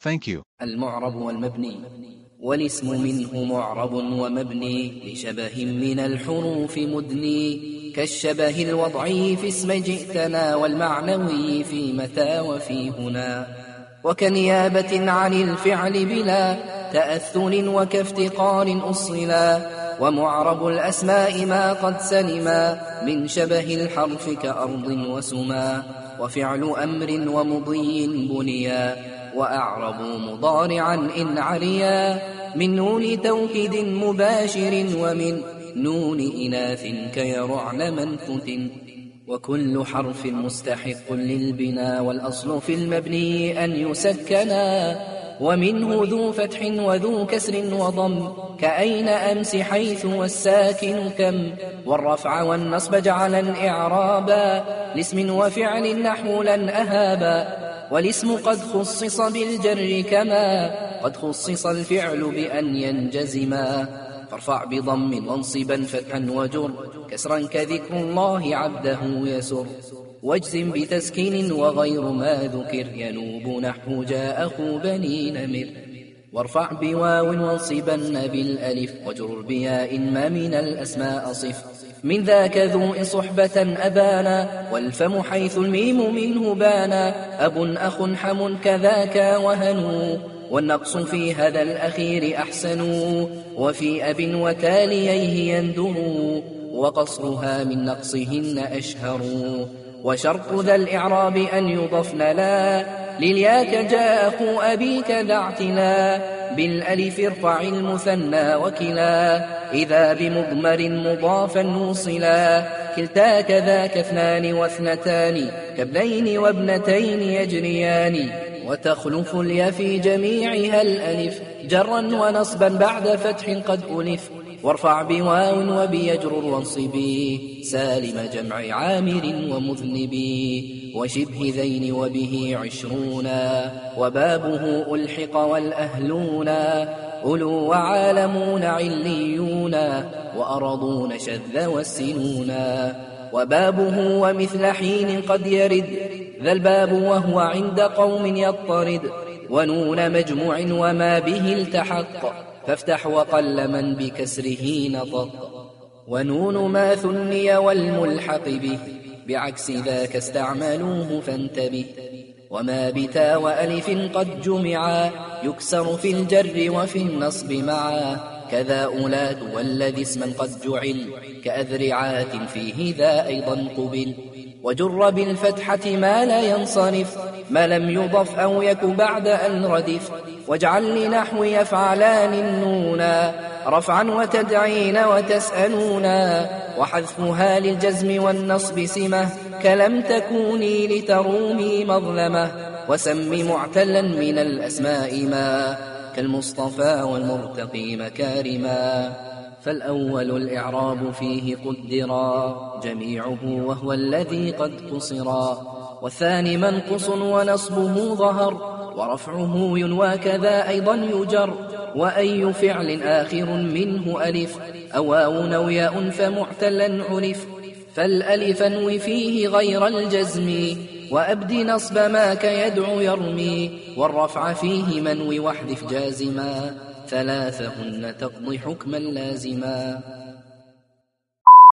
Thank you. المعرب والمبني والاسم منه معرب ومبني لشبه من الحروف مدني كالشبه الوضعي في اسم جئتنا والمعنوي في متى وفي هنا وكنيابة عن الفعل بلا تأثر وكافتقار أصلا ومعرب الأسماء ما قد سلما من شبه الحرف كأرض وسما وفعل أمر ومضي بنيا وأعربوا مضارعا إن عليا من نون توكيد مباشر ومن نون إناث كيرعن منفت وكل حرف مستحق للبنا والأصل في المبني أن يسكنا ومنه ذو فتح وذو كسر وضم كأين أمس حيث والساكن كم؟ والرفع والنصب جعلا إعرابا لاسم وفعل نحو لن أهابا والاسم قد خصص بالجر كما قد خصص الفعل بأن ينجزما. فارفع بضم وانصبا فتحا وجر. كسرا كذكر الله عبده يسر. واجزم بتسكين وغير ما ذكر. ينوب نحو جاء أخو بني نمر. وارفع بواو وانصبن بالألف. وجر بياء ما من الأسماء صف. من ذاك ذو صحبة أبانا. والفم حيث الميم منه بانا. أب اخ حم كذاك وهن. والنقص في هذا الأخير أحسن وفي أب وتاليه يندر وقصرها من نقصهن أشهر. وشرط ذا الإعراب أن يضفن لا لليا كجا أخو أبيك ذا اعتلا بالألف ارفع المثنى وكلا إذا بمضمر مضافا نوصلا كلتا كذاك اثنان واثنتان كابنين وابنتين يجريان وتخلف اليا في جميعها الألف جرا ونصبا بعد فتح قد ألف وارفع بواو وبيجرر وانصبي سالم جمع عامر ومذنبي وشبه ذين وبه عشرونا وبابه ألحق والأهلونا أولو وعالمون عليون وأرضون شذ والسنونا وبابه ومثل حين قد يرد ذا الباب وهو عند قوم يضطرد ونون مجموع وما به التحق فافتح وقل من بكسره نطق. ونون ما ثني والملحق به. بعكس ذاك استعملوه فانتبه. وما بتا وألف قد جمعا. يكسر في الجر وفي النصب معا. كذا أولاد والذي اسما قد جعل. كأذرعات فيه ذا أيضا قبل. وجر بالفتحة ما لا ينصرف. ما لم يضف أو يك بعد أن ردف. واجعل لنحو يفعلان النونا رفعا وتدعين وتسألونا. وحذفها للجزم والنصب سمة كلم تكوني لترومي مظلمة. وسم معتلا من الأسماء ما كالمصطفى والمرتقي مكارما. فالأول الإعراب فيه قدرا جميعه وهو الذي قد قصرا. والثاني منقص ونصبه ظهر ورفعه ينوى كذا أيضا يجر. وأي فعل آخر منه ألف أو واو ياء فمعتلا عرف فالألف انو فيه غير الجزم وأبد نصب ما كيدعو يرمي. والرفع فيه منو واحذف جازما ثلاثهن تقضي حكما لازما.